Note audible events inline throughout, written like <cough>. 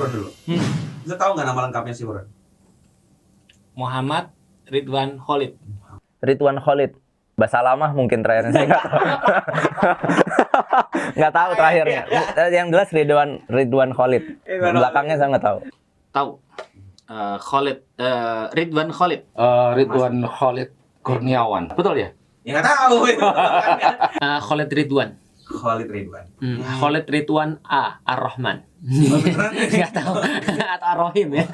Sifron dulu. Hmm. Lu tahu nggak nama lengkapnya Sifron? Muhammad Ridwan Khalid. Ridwan Khalid. Bahasa lama mungkin terakhirnya saya nggak tahu. <laughs> Nggak tahu terakhirnya. Eh, Yang jelas Ridwan Ridwan Khalid. Belakangnya saya nggak tahu. Tahu. Eh, Khalid eh, Ridwan Khalid. Eh, Ridwan Khalid Kurniawan. Betul ya? Ya nggak tahu. <laughs> Eh, Khalid Ridwan. Khalid Ridwan. Hmm, Khalid Ridwan A Ar-Rahman. Oh? Enggak <laughs> tahu. Atau Ar-Rahim ya.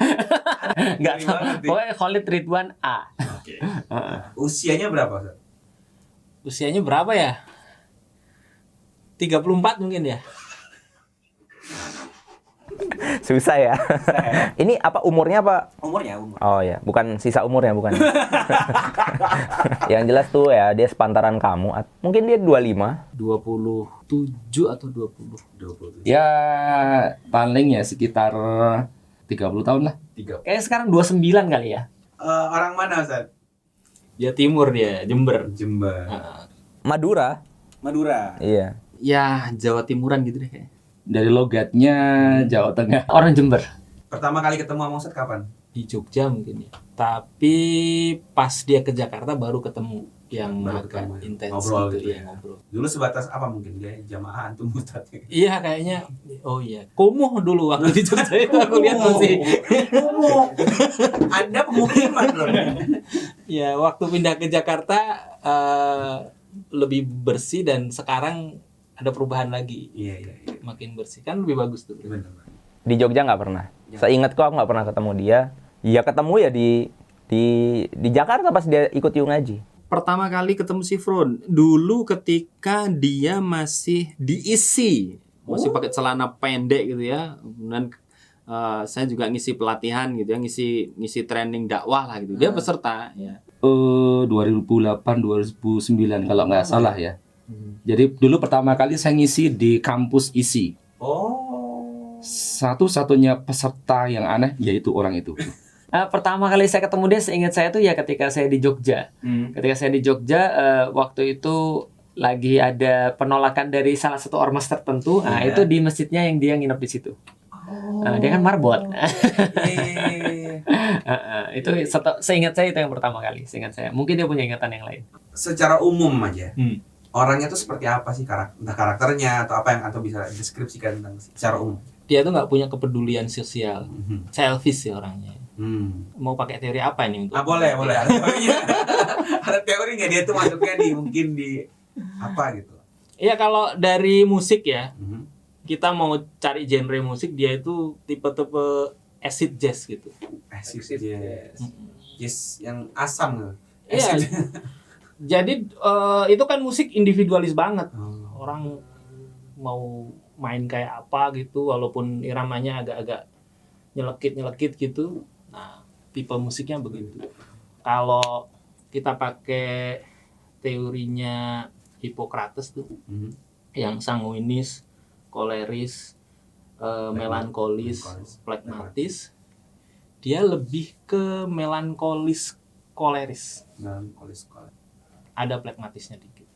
<laughs> Enggak tahu. Pokoknya Khalid Ridwan A. Oke. <laughs> Heeh. Usianya berapa? Ustaz? Usianya berapa ya? 34 mungkin ya. Susah ya. Ini apa umurnya apa? Umurnya umur. Oh ya, bukan sisa umurnya bukan. <laughs> Yang jelas tuh ya dia sepantaran kamu. Mungkin dia 25. 27 atau 20. 27. Ya paling ya sekitar 30 tahun lah. Tiga. Kayaknya sekarang 29 kali ya. Eh, orang mana Ustaz? Dia timur dia, Jember. Jember. Heeh. Madura. Madura. Iya. Ya, Jawa Timuran gitu deh kayaknya. Dari logatnya Jawa Tengah. Orang Jember. Pertama kali ketemu sama Ustaz kapan? Di Jogja mungkin ya. Tapi pas dia ke Jakarta baru ketemu yang Baru agak ketemu ya. intens Ngobrol gitu, gitu ya, ya. ngobrol. Dulu sebatas apa mungkin dia jamaah antum Ustaz. Iya kayaknya oh iya. Kumuh dulu waktu di Jogja itu aku lihat masih Kumuh. Anda pemukiman loh. ya waktu pindah ke Jakarta eh, lebih bersih dan sekarang ada perubahan lagi Iya iya iya. makin bersih kan lebih bagus tuh. Benar. Di Jogja nggak pernah. Ya. Seingatku aku nggak pernah ketemu dia. Ya ketemu ya di di di Jakarta pas dia ikut Yu ngaji. Pertama kali ketemu si Fron dulu ketika dia masih diisi masih pakai celana pendek gitu ya. Kemudian eh, saya juga ngisi pelatihan gitu ya, ngisi ngisi training dakwah lah gitu. Dia peserta ya. Eh 2008 2009 kalau nggak salah ya. Jadi dulu pertama kali saya ngisi di kampus ISI. Oh. Satu-satunya peserta yang aneh yaitu orang itu. <laughs> Eh, pertama kali saya ketemu dia seingat saya tuh ya ketika saya di Jogja. Hmm. Ketika saya di Jogja eh, waktu itu lagi ada penolakan dari salah satu ormas tertentu. Nah, Iya. itu di masjidnya yang dia nginep di situ. Nah, dia kan marbot. Eh, <laughs> Heeh, itu seto- seingat saya itu yang pertama kali, seingat saya. Mungkin dia punya ingatan yang lain. secara umum aja. Hmm. Orangnya tuh seperti apa sih karakter, entah karakternya atau apa yang atau bisa deskripsikan tentang secara umum. Dia tuh nggak punya kepedulian sosial, Hmm. selfish sih orangnya. Hmm. Mau pakai teori apa ini untuk? Ah boleh boleh ada teorinya. <laughs> ada teori nggak dia tuh masuknya di mungkin di apa gitu. Iya kalau dari musik ya, Hmm. kita mau cari genre musik dia itu tipe-tipe acid jazz gitu. Acid jazz. Jazz yang asam gitu. Iya. Jadi eh, itu kan musik individualis banget. Oh. Orang mau main kayak apa gitu, walaupun iramanya agak-agak nyelekit-nyelekit gitu. Nah, tipe musiknya begitu. Kalau kita pakai teorinya Hippocrates tuh, Hmm. yang sanguinis, koleris, eh, melankolis, Melankolis, plekmatis, dia lebih ke melankolis koleris. Melankolis sekolah. Ada plekmatisnya dikit.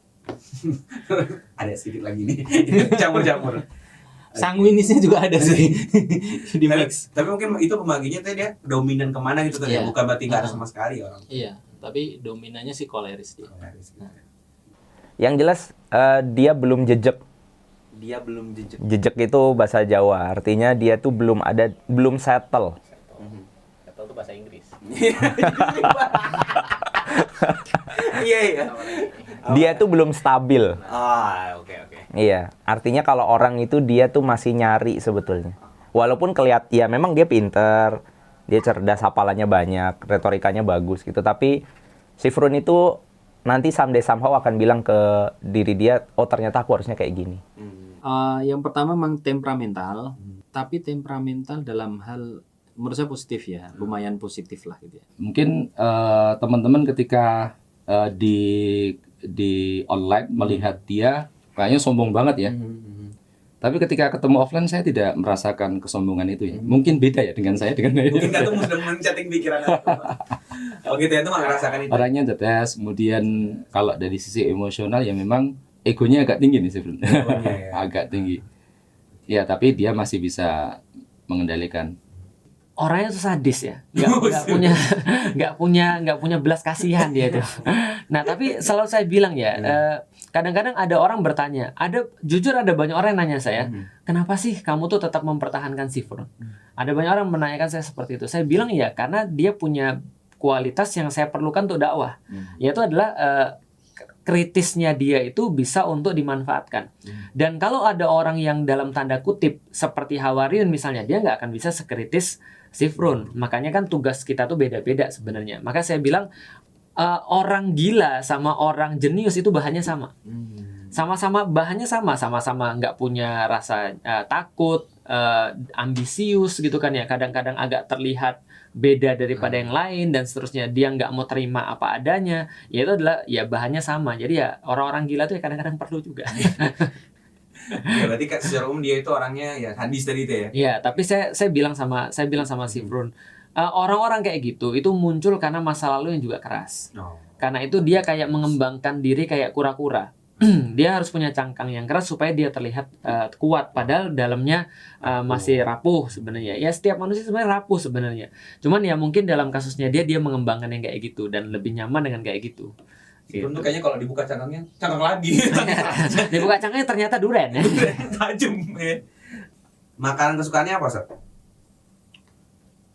<laughs> Ada sedikit lagi nih. <laughs> Campur-campur. Sanguinisnya juga ada sih <laughs> di Tapi, mix. tapi mungkin itu pembaginya tuh dia dominan ke mana gitu tadi Iya. bukan berarti nggak ada Ah. sama sekali orang. Iya, tapi dominannya sih koleris dia. Yang jelas eh, dia belum jejak. Dia belum jejak. Jejak itu bahasa Jawa, artinya dia tuh belum ada belum settle. Atau itu bahasa Inggris. Iya iya. Dia tuh belum stabil. Ah oke oke. Iya, artinya kalau orang itu dia tuh masih nyari sebetulnya. Walaupun kelihat ya memang dia pinter, dia cerdas, hafalannya banyak, retorikanya bagus gitu. Tapi si Frun itu nanti someday somehow akan bilang ke diri dia, oh ternyata aku harusnya kayak gini. Eh, yang pertama memang temperamental, tapi temperamental dalam hal menurut saya positif ya, lumayan positif lah gitu ya. Mungkin eh, teman-teman ketika eh, di di online melihat dia kayaknya sombong banget ya. Tapi ketika ketemu offline saya tidak merasakan kesombongan itu ya. Mungkin beda ya dengan saya dengan Mungkin tuh sudah menchatting pikiran aku. Kalau gitu ya tuh nggak ngerasakan itu. orangnya cerdas. Kemudian kalau dari sisi emosional ya memang egonya agak tinggi nih sebenarnya. Egonya, ya. <laughs> agak tinggi. Ya tapi dia masih bisa mengendalikan? Orangnya tuh sadis ya. Nggak <laughs> punya <laughs> nggak punya nggak punya belas kasihan dia tuh. <laughs> Nah tapi selalu saya bilang ya eh, kadang-kadang ada orang bertanya ada jujur ada banyak orang yang nanya saya kenapa sih kamu tuh tetap mempertahankan Sifron ada banyak orang menanyakan saya seperti itu. Saya bilang ya karena dia punya kualitas yang saya perlukan untuk dakwah. Yaitu adalah eh, kritisnya dia itu bisa untuk dimanfaatkan. Dan kalau ada orang yang dalam tanda kutip seperti Hawariun misalnya, dia nggak akan bisa sekritis Sifrun. Makanya kan tugas kita tuh beda-beda sebenarnya. Maka saya bilang eh, orang gila sama orang jenius itu bahannya sama. Sama-sama bahannya sama, sama-sama nggak punya rasa eh, takut, eh, ambisius gitu kan ya. Kadang-kadang agak terlihat beda daripada yang lain dan seterusnya. Dia nggak mau terima apa adanya. Ya itu adalah ya bahannya sama. Jadi ya orang-orang gila tuh ya kadang-kadang perlu juga. <laughs> ya berarti kan secara umum dia itu orangnya ya hadis tadi itu ya Iya, tapi saya saya bilang sama saya bilang sama si Brun, eh, orang-orang kayak gitu itu muncul karena masa lalu yang juga keras. oh. Karena itu dia kayak mengembangkan diri kayak kura-kura. <clears throat> dia harus punya cangkang yang keras supaya dia terlihat eh, kuat padahal dalamnya eh, masih rapuh sebenarnya. Ya setiap manusia sebenarnya rapuh sebenarnya. Cuman ya mungkin dalam kasusnya dia dia mengembangkan yang kayak gitu dan lebih nyaman dengan kayak gitu. Gitu. Itu kayaknya kalau dibuka cangkangnya cangkang lagi <laughs> dia buka cangkangnya ternyata duren ya. tajam ya. makanan kesukaannya apa Sat?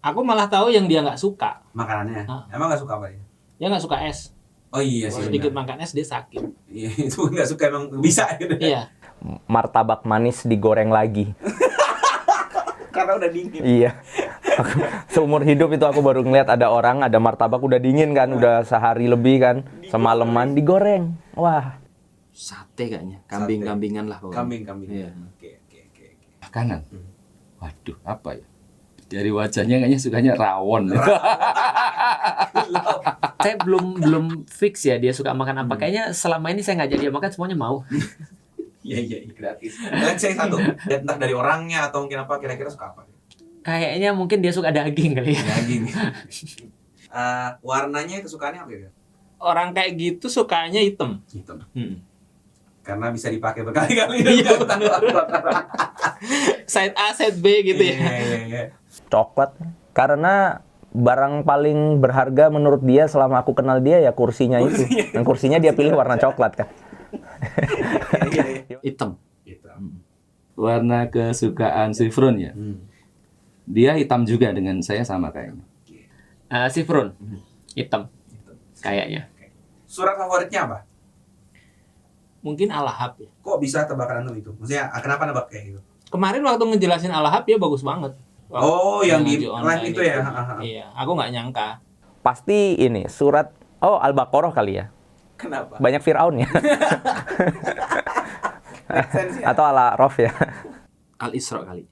Aku malah tahu yang dia nggak suka. makanannya Ah. emang nggak suka apa ya Dia nggak suka es. oh iya sih sedikit makan es dia sakit. Iya, <laughs> itu nggak suka emang bisa gitu Iya. Martabak manis digoreng lagi. <laughs> karena udah dingin Iya. Aku- Seumur hidup itu aku baru ngeliat ada orang ada martabak udah dingin kan, udah sehari lebih kan, semalaman digoreng. Wah, Sate kayaknya, kambing-kambingan lah pokoknya. kambing kambing Iya. oke oke oke oke. Makanan. Waduh, apa ya? Dari wajahnya kayaknya sukanya rawon. <laughs> saya belum belum fix ya dia suka makan apa. Kayaknya selama ini saya ngajak dia makan semuanya mau. iya iya iya, gratis <laughs> dan saya satu entah dari orangnya atau mungkin apa kira-kira suka apa Kayaknya mungkin dia suka daging kali ya. daging <laughs> Eh, warnanya kesukaannya apa ya Orang kayak gitu sukanya hitam. hitam Hmm. karena bisa dipakai berkali-kali <laughs> Iya, <laughs> Side A, side B gitu ya. Iya, iya, iya. coklat. Karena barang paling berharga menurut dia selama aku kenal dia ya kursinya itu. Dan kursinya dia pilih warna coklat kan. Iya, iya. Hitam. Gitu. Warna kesukaan Sifrun ya. Hmm. Dia hitam juga dengan saya sama kayaknya. Eh, Sifrun hitam kayaknya. surat favoritnya apa Mungkin alahab ya. kok bisa tebakan antum itu maksudnya ah, kenapa nebak kayak gitu Kemarin waktu ngejelasin alahab ya bagus banget. Waktu oh yang di live online itu ya. Iya, aku nggak nyangka. Pasti ini surat oh Al-Baqarah kali ya. kenapa Banyak Firaun ya sense ya. atau ala Rof ya. Al-Isra kali.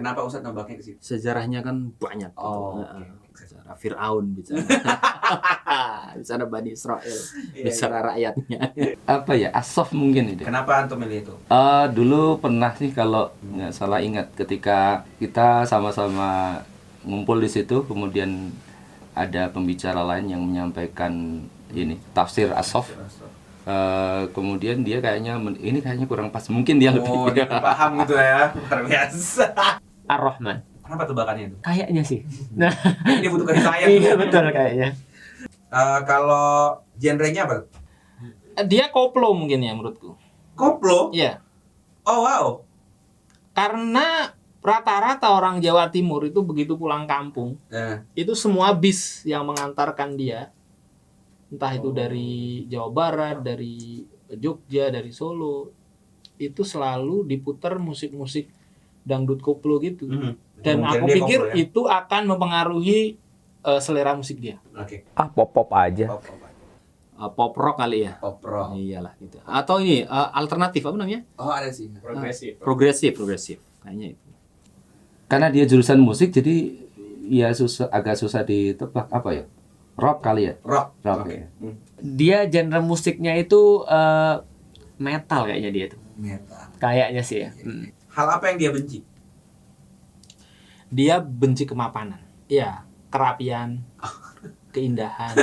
Kenapa Ustadz nebaknya ke situ Sejarahnya kan banyak. gitu. Oh, Heeh. oke. Bicara Fir'aun, bicara. bicara <laughs> Bani Israel, Iya, bicara rakyatnya. Apa ya? Asof mungkin itu. kenapa antum milih itu Eh, dulu pernah sih kalau nggak salah ingat ketika kita sama-sama ngumpul di situ kemudian ada pembicara lain yang menyampaikan ini tafsir asof Eh, kemudian dia kayaknya ini kayaknya kurang pas mungkin dia lebih oh dia paham gitu ya luar biasa Ar-Rahman. kenapa tebakannya itu Kayaknya sih. <laughs> Nah, dia butuh sayang <laughs> iya betul kayaknya. Eh, kalau genrenya apa Dia koplo mungkin ya menurutku. koplo Iya. oh wow Karena rata-rata orang Jawa Timur itu begitu pulang kampung, Eh, itu semua bis yang mengantarkan dia entah itu dari Jawa Barat, dari Jogja, dari Solo itu selalu diputar musik-musik dangdut koplo gitu. mhm. Dan Mungkin aku pikir koplo ya. itu akan mempengaruhi eh, selera musik dia. oke Ah pop-pop aja. pop pop Eh, pop rock kali ya. pop rock Iyalah gitu. Atau ini eh, alternatif apa namanya? oh ada sih Progresif. Progresif, progresif. Kayaknya itu. karena dia jurusan musik jadi ya susah agak susah ditebak apa ya rock kali ya rock rock Oke. ya Hmm. Dia genre musiknya itu eh, metal kayaknya dia tuh. metal Kayaknya sih ya. Hmm. Hal apa yang dia benci Dia benci kemapanan. Iya, kerapian, <laughs> keindahan.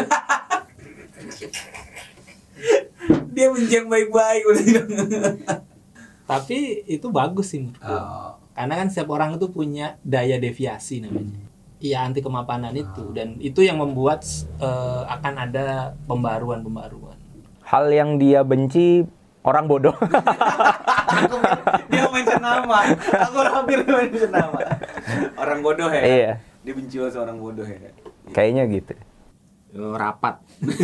dia benci yang baik-baik Tapi itu bagus sih menurutku. oh. Karena kan setiap orang itu punya daya deviasi namanya. Iya anti kemapanan itu dan itu yang membuat eh, akan ada pembaruan-pembaruan. Hal yang dia benci orang bodoh. <laughs> Aku dia mention nama. Aku hampir mention nama. Orang bodoh ya. iya, Dibenci oleh seorang bodoh ya. kayaknya gitu. Rapat. <laughs>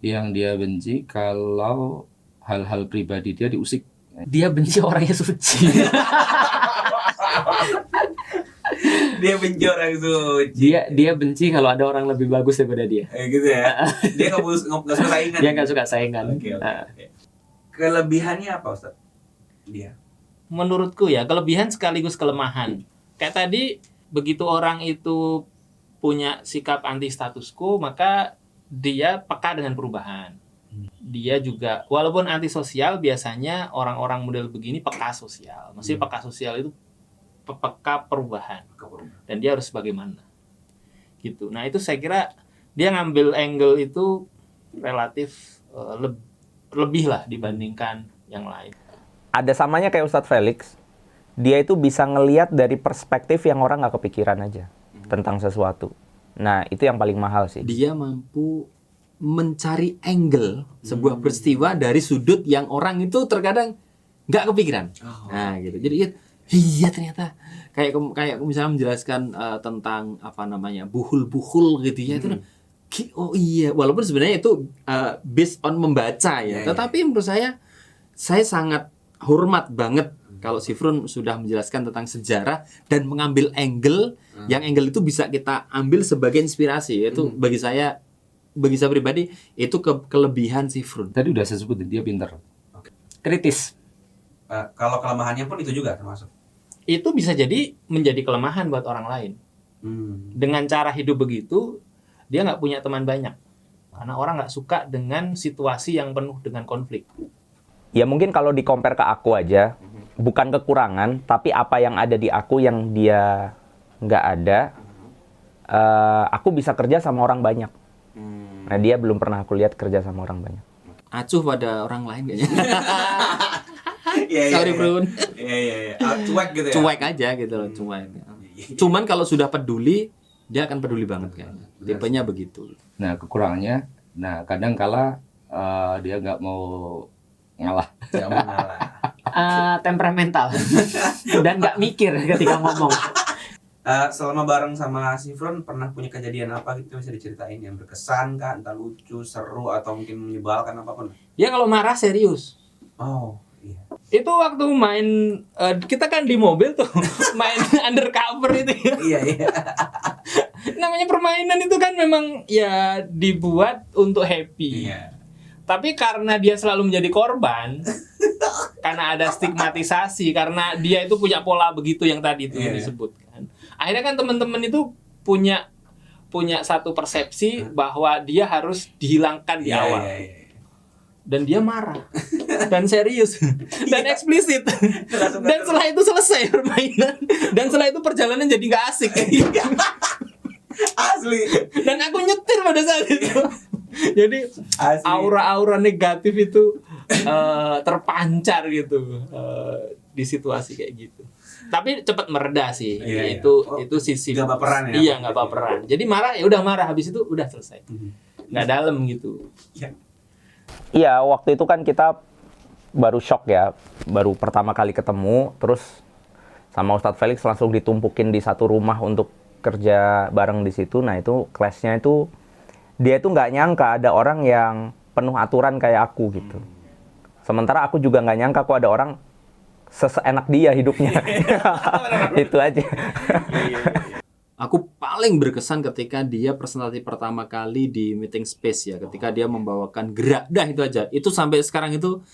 Yang dia benci kalau hal-hal pribadi dia diusik. Dia benci orangnya suci. <laughs> <laughs> Dia benci orang suci. dia dia benci kalau ada orang lebih bagus daripada dia. Eh, gitu ya. <laughs> Dia nggak suka saingan. Dia nggak suka saingan. Oke, oke, Ah. Kelebihannya apa Ustaz? Dia. menurutku ya kelebihan sekaligus kelemahan. Kayak tadi begitu orang itu punya sikap anti status quo maka dia peka dengan perubahan. Dia juga walaupun anti sosial biasanya orang-orang model begini peka sosial. Maksudnya peka sosial itu peka perubahan dan dia harus bagaimana. Gitu. Nah, itu saya kira dia ngambil angle itu relatif eh, leb- lebih lah dibandingkan yang lain. Ada samanya kayak Ustadz Felix. Dia itu bisa ngeliat dari perspektif yang orang nggak kepikiran aja tentang sesuatu. Nah, itu yang paling mahal sih. Dia mampu mencari angle sebuah peristiwa dari sudut yang orang itu terkadang nggak kepikiran. Nah, gitu. Jadi iya ternyata kayak kayak misalnya menjelaskan eh, tentang apa namanya buhul-buhul gitu ya itu ki- oh iya walaupun sebenarnya itu eh, based on membaca ya, Ya, ya. tetapi menurut saya saya sangat hormat banget kalau Sifrun sudah menjelaskan tentang sejarah dan mengambil angle yang angle itu bisa kita ambil sebagai inspirasi yaitu bagi saya bagi saya pribadi itu ke- kelebihan Sifrun. Tadi udah saya sebutin dia pinter. Kritis. Eh, kalau kelemahannya pun itu juga termasuk. Itu bisa jadi menjadi kelemahan buat orang lain. Hmm. Dengan cara hidup begitu, dia nggak punya teman banyak. Karena orang nggak suka dengan situasi yang penuh dengan konflik. Ya mungkin kalau di compare ke aku aja, bukan kekurangan, tapi apa yang ada di aku yang dia nggak ada, eh, aku bisa kerja sama orang banyak. Nah dia belum pernah aku lihat kerja sama orang banyak. Acuh pada orang lain kayaknya. <laughs> Iya, iya, Sorry, iya. Brun. Iya, iya, iya. Ah, cuek gitu ya. Cuek aja gitu loh, cuek. Cuman kalau sudah peduli, dia akan peduli banget kayaknya. Tipenya begitu. Nah kekurangannya, nah kadang kala eh, dia nggak mau ngalah. Jangan mengalah. <laughs> Eh, temperamental <laughs> dan nggak mikir ketika ngomong. Eh, selama bareng sama Sifron pernah punya kejadian apa gitu bisa diceritain yang berkesan kah entah lucu seru atau mungkin menyebalkan apa pun Dia kalau marah serius. oh iya Itu waktu main eh, kita kan di mobil tuh <laughs> main <laughs> undercover itu. ya. iya iya <laughs> Namanya permainan itu kan memang ya dibuat untuk happy. iya Tapi karena dia selalu menjadi korban, karena ada stigmatisasi, karena dia itu punya pola begitu yang tadi itu Iya, iya. disebutkan. Akhirnya kan teman-teman itu punya punya satu persepsi bahwa dia harus dihilangkan di Iya, awal. iya, iya. Dan dia marah dan serius dan eksplisit. dan setelah itu selesai permainan dan setelah itu perjalanan jadi nggak asik. asli dan aku nyetir pada saat itu. Jadi aura-aura negatif itu eh, terpancar gitu eh, di situasi kayak gitu. Tapi cepat mereda sih. Iya, iya. itu Oh, itu sisi nggak baperan ya? Iya, nggak baperan. Jadi marah ya udah marah habis itu udah selesai. Mhm. Nggak dalam gitu. Iya waktu itu kan kita baru shock ya, baru pertama kali ketemu, terus sama Ustadz Felix langsung ditumpukin di satu rumah untuk kerja bareng di situ. Nah itu kelasnya itu dia itu nggak nyangka ada orang yang penuh aturan kayak aku gitu. Sementara aku juga nggak nyangka kok ada orang seseenak dia hidupnya. <laughs> <laughs> itu aja. Aku paling berkesan ketika dia personality pertama kali di meeting space ya, ketika dia membawakan gerak dah itu aja. Itu sampai sekarang itu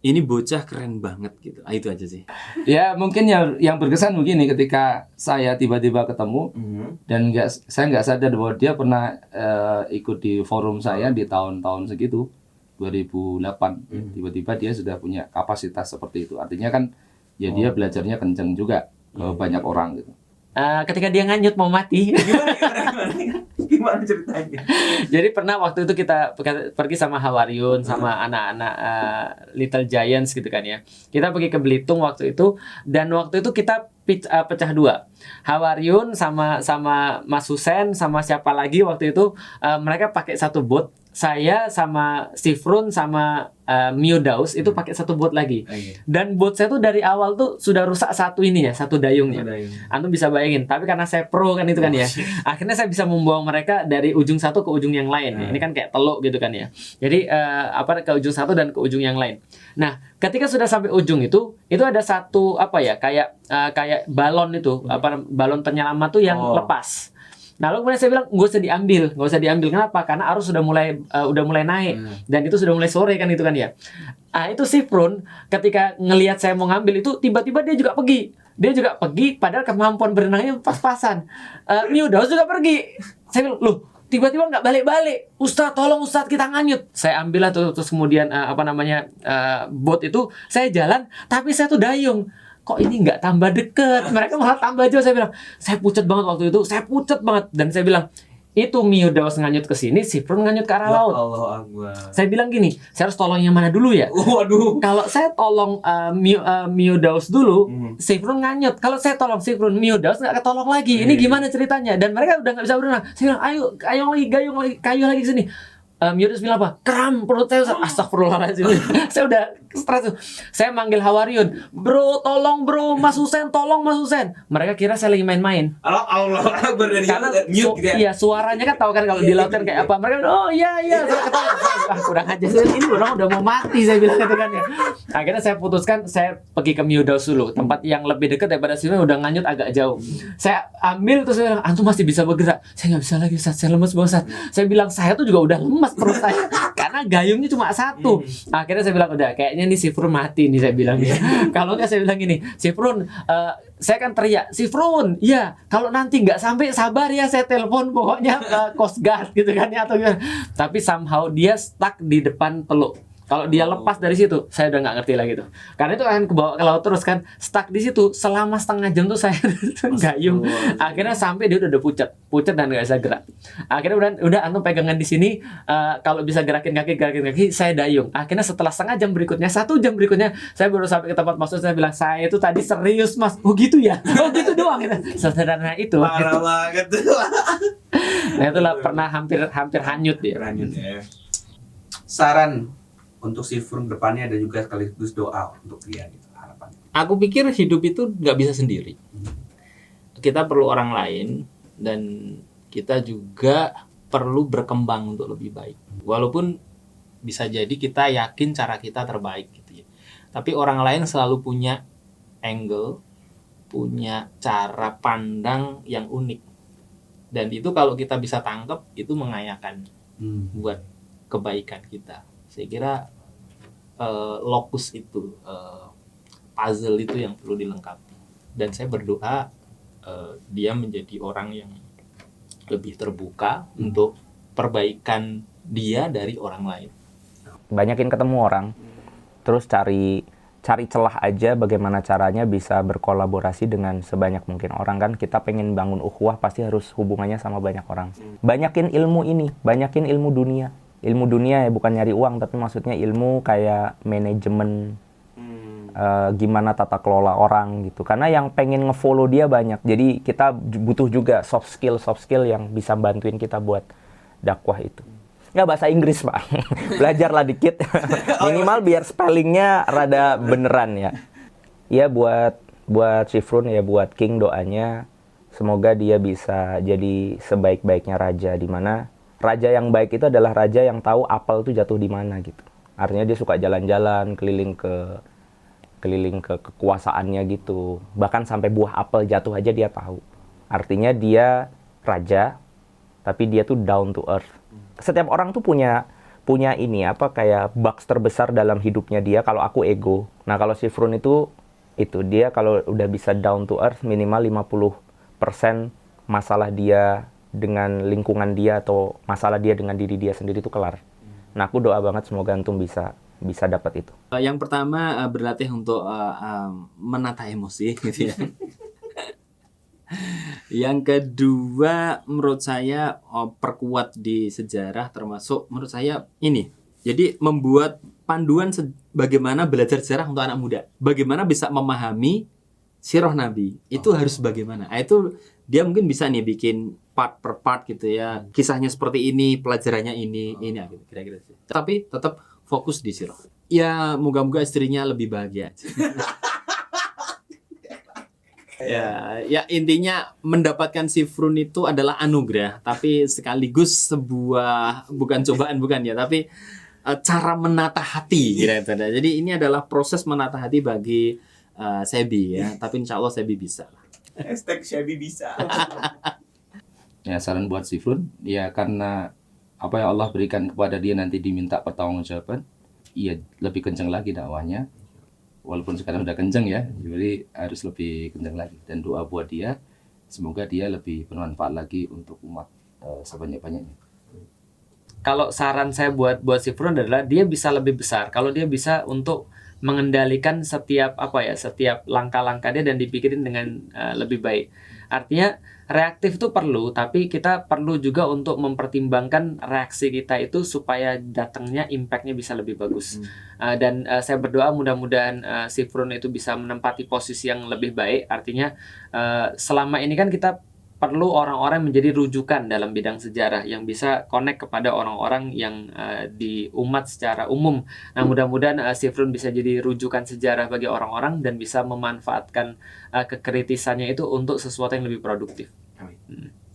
ini bocah keren banget gitu. Ah, itu aja sih. <laughs> Ya mungkin yang yang berkesan begini ketika saya tiba-tiba ketemu Mhm. dan nggak saya nggak sadar bahwa dia pernah eh, ikut di forum saya di tahun-tahun segitu 2008 tiba-tiba dia sudah punya kapasitas seperti itu artinya kan ya dia belajarnya kenceng juga ke banyak orang gitu Eh, ketika dia nganyut mau mati, gimana gimana gimana Gimana ceritanya? Jadi pernah waktu itu kita pe- pergi sama Hawariun sama anak-anak uh, Little Giants gitu kan ya. Kita pergi ke Belitung waktu itu dan waktu itu kita uh, pecah dua. Hawariun sama sama Mas Husen sama siapa lagi waktu itu uh, mereka pakai satu boat. Saya sama Sifrun sama uh, Mio Daus itu pakai satu boat lagi. Dan boat saya tuh dari awal tuh sudah rusak satu ini ya, satu dayungnya. Antum bisa bayangin, tapi karena saya pro kan itu kan ya. Akhirnya saya bisa membawa mereka dari ujung satu ke ujung yang lain. Ini kan kayak teluk gitu kan ya. Jadi eh, apa ke ujung satu dan ke ujung yang lain. Nah, ketika sudah sampai ujung itu, itu ada satu apa ya, kayak eh, kayak balon itu, apa balon penyelamat tuh yang Oh. lepas. Nah, lalu kemudian saya bilang nggak usah diambil, nggak usah diambil. Kenapa? Karena arus sudah mulai eh, udah mulai naik dan itu sudah mulai sore kan itu kan ya. Ah itu si Prun ketika ngelihat saya mau ngambil itu tiba-tiba dia juga pergi. Dia juga pergi padahal kemampuan berenangnya pas-pasan. Uh, Miudaus juga pergi. Saya bilang, "Loh, tiba-tiba nggak balik-balik. Ustaz, tolong Ustaz kita nganyut." Saya ambil lah tuh terus kemudian eh, apa namanya eh, bot itu saya jalan tapi saya tuh dayung. Kok ini nggak tambah deket? Mereka malah tambah jauh. Saya bilang, saya pucat banget waktu itu. Saya pucat banget dan saya bilang, itu Miudaus nganyut ke sini, si Prun nganyut ke arah laut. Allah Akbar. Saya bilang gini, saya harus tolong yang mana dulu ya? Waduh. Kalau saya tolong uh, Mio, uh, Mio Daus dulu, Hmm. Sifrun nganyut. Kalau saya tolong Sifrun, Mio Daus nggak ketolong lagi. Ini Hmm. gimana ceritanya? Dan mereka udah nggak bisa berenang. Saya bilang, ayo, ayo lagi, gayung lagi, kayu lagi ke sini. Uh, Mio Daus bilang apa? Kram perut saya. Ustaz." <gasps> Astagfirullahaladzim. <laughs> saya udah stres tuh. Saya manggil Hawariun, bro, tolong bro, Mas Husen, tolong Mas Husen. Mereka kira saya lagi main-main. Allah Allah Akbar dari Karena mute su- gitu ya. iya suaranya kan tahu kan kalau di laut kan kayak apa. Mereka bilang, oh iya iya. Saya ketawa. Ah, kurang aja. Saya, ini orang udah mau mati saya bilang gitu kan ya. Akhirnya saya putuskan saya pergi ke Miodaus dulu, tempat yang lebih dekat daripada sini udah nganyut agak jauh. Saya ambil terus saya bilang, antum masih bisa bergerak. Saya nggak bisa lagi, Ustaz. Saya lemes banget. Saya bilang, saya tuh juga udah lemas perut saya karena gayungnya cuma satu. Akhirnya saya bilang, udah kayaknya nih si Frun mati nih saya bilang. <laughs> kalau nggak saya bilang gini, si Frun, eh, saya kan teriak, si Frun, ya kalau nanti nggak sampai sabar ya saya telepon pokoknya ke Coast Guard <laughs> gitu kan ya atau gimana. Tapi somehow dia stuck di depan teluk. Kalau dia lepas dari situ, saya udah nggak ngerti lagi tuh. Karena itu akan kebawa ke laut terus kan, stuck di situ selama setengah jam tuh saya <laughs> gayung. Akhirnya sampai dia udah, udah pucat, pucat dan nggak bisa gerak. Akhirnya udah udah antum pegangan di sini, eh, kalau bisa gerakin kaki, gerakin kaki, saya dayung. Akhirnya setelah setengah jam berikutnya, satu jam berikutnya, saya baru sampai ke tempat maksud saya bilang saya itu tadi serius mas. Oh gitu ya? <laughs> Oh gitu doang. Gitu. Sederhana itu. Parah banget tuh. Nah itulah pernah hampir hampir hanyut dia. Lanjut ya. Saran untuk Frun depannya ada juga sekaligus doa untuk dia gitu harapan. aku pikir hidup itu nggak bisa sendiri. Kita perlu orang lain dan kita juga perlu berkembang untuk lebih baik. Walaupun bisa jadi kita yakin cara kita terbaik gitu ya. Tapi orang lain selalu punya angle, punya cara pandang yang unik. Dan itu kalau kita bisa tangkap itu mengayakan Hmm. buat kebaikan kita. Saya kira eh, lokus itu eh, puzzle itu yang perlu dilengkapi. Dan saya berdoa eh, dia menjadi orang yang lebih terbuka untuk perbaikan dia dari orang lain. banyakin ketemu orang terus cari cari celah aja bagaimana caranya bisa berkolaborasi dengan sebanyak mungkin orang kan. Kita pengen bangun ukhuwah pasti harus hubungannya sama banyak orang. Banyakin ilmu ini banyakin ilmu dunia ilmu dunia ya bukan nyari uang tapi maksudnya ilmu kayak manajemen eh, gimana tata kelola orang gitu. Karena yang pengen ngefollow dia banyak. Jadi kita butuh juga soft skill soft skill yang bisa bantuin kita buat dakwah itu. Nggak bahasa Inggris pak. <laughs> Belajarlah dikit. <laughs> <laughs> Minimal biar spellingnya rada beneran ya. Ya buat buat Shifrun ya buat King doanya. Semoga dia bisa jadi sebaik-baiknya raja di mana raja yang baik itu adalah raja yang tahu apel itu jatuh di mana gitu. Artinya dia suka jalan-jalan keliling ke keliling ke kekuasaannya gitu. Bahkan sampai buah apel jatuh aja dia tahu. Artinya dia raja tapi dia tuh down to earth. Setiap orang tuh punya punya ini apa kayak box terbesar dalam hidupnya dia kalau aku ego. Nah kalau si Frun itu itu dia kalau udah bisa down to earth minimal 50% masalah dia dengan lingkungan dia atau masalah dia dengan diri dia sendiri itu kelar nah aku doa banget semoga antum bisa bisa dapat itu Eh, yang pertama eh, berlatih untuk eh, eh, menata emosi <laughs> gitu ya. Yang kedua menurut saya oh, perkuat di sejarah termasuk menurut saya ini. Jadi membuat panduan se- bagaimana belajar sejarah untuk anak muda. Bagaimana bisa memahami sirah Nabi. Itu harus bagaimana. Nah, itu dia mungkin bisa nih bikin part per part gitu ya. Kisahnya seperti ini, pelajarannya ini, ini gitu, kira-kira sih. Tapi tetap fokus di sirah. Ya, moga-moga istrinya lebih bahagia. <laughs> Ya, ya intinya mendapatkan sifrun itu adalah anugerah, tapi sekaligus sebuah bukan cobaan bukan ya, tapi eh, cara menata hati kira-kira. Jadi ini adalah proses menata hati bagi eh, Sebi ya, <laughs> tapi insya Allah Sebi bisa. Hashtag Syabi bisa. <laughs> Ya saran buat Sifrun ya karena apa yang Allah berikan kepada dia nanti diminta pertanggungjawaban, iya lebih kencang lagi dakwahnya. Walaupun sekarang udah kencang ya, jadi harus lebih kencang lagi dan doa buat dia semoga dia lebih bermanfaat lagi untuk umat eh, sebanyak-banyaknya. kalau saran saya buat buat Sifrun adalah dia bisa lebih besar kalau dia bisa untuk mengendalikan setiap apa ya setiap langkah-langkah dia dan dipikirin dengan uh, lebih baik artinya reaktif itu perlu tapi kita perlu juga untuk mempertimbangkan reaksi kita itu supaya datangnya impactnya bisa lebih bagus. Uh, dan uh, saya berdoa mudah-mudahan uh, Sifrun itu bisa menempati posisi yang lebih baik. Artinya uh, selama ini kan kita perlu orang-orang menjadi rujukan dalam bidang sejarah yang bisa connect kepada orang-orang yang uh, di umat secara umum. Nah, mudah-mudahan uh, Sifrun bisa jadi rujukan sejarah bagi orang-orang dan bisa memanfaatkan uh, kekritisannya itu untuk sesuatu yang lebih produktif. Amin. Hmm.